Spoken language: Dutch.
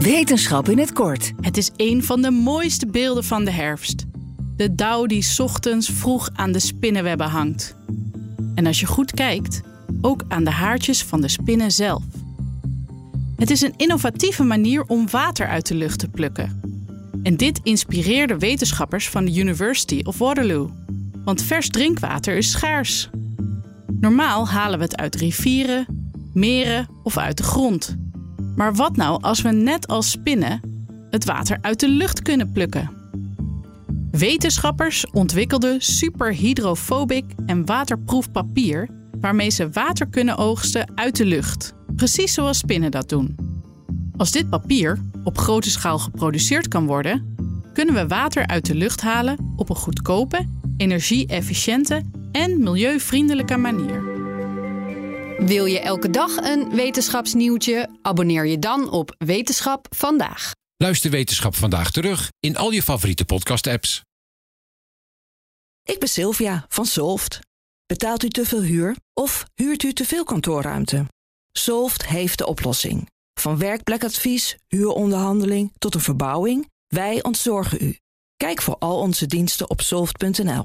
Wetenschap in het kort. Het is een van de mooiste beelden van de herfst. De dauw die ochtends vroeg aan de spinnenwebben hangt. En als je goed kijkt, ook aan de haartjes van de spinnen zelf. Het is een innovatieve manier om water uit de lucht te plukken. En dit inspireerde wetenschappers van de University of Waterloo. Want vers drinkwater is schaars. Normaal halen we het uit rivieren, meren of uit de grond. Maar wat nou als we net als spinnen het water uit de lucht kunnen plukken? Wetenschappers ontwikkelden superhydrofobic en waterproef papier waarmee ze water kunnen oogsten uit de lucht, precies zoals spinnen dat doen. Als dit papier op grote schaal geproduceerd kan worden, kunnen we water uit de lucht halen op een goedkope, energie-efficiënte en milieuvriendelijke manier. Wil je elke dag een wetenschapsnieuwtje? Abonneer je dan op Wetenschap vandaag. Luister Wetenschap vandaag terug in al je favoriete podcast-apps. Ik ben Sylvia van Solft. Betaalt u te veel huur of huurt u te veel kantoorruimte? Solft heeft de oplossing. Van werkplekadvies, huuronderhandeling tot een verbouwing, wij ontzorgen u. Kijk voor al onze diensten op soft.nl.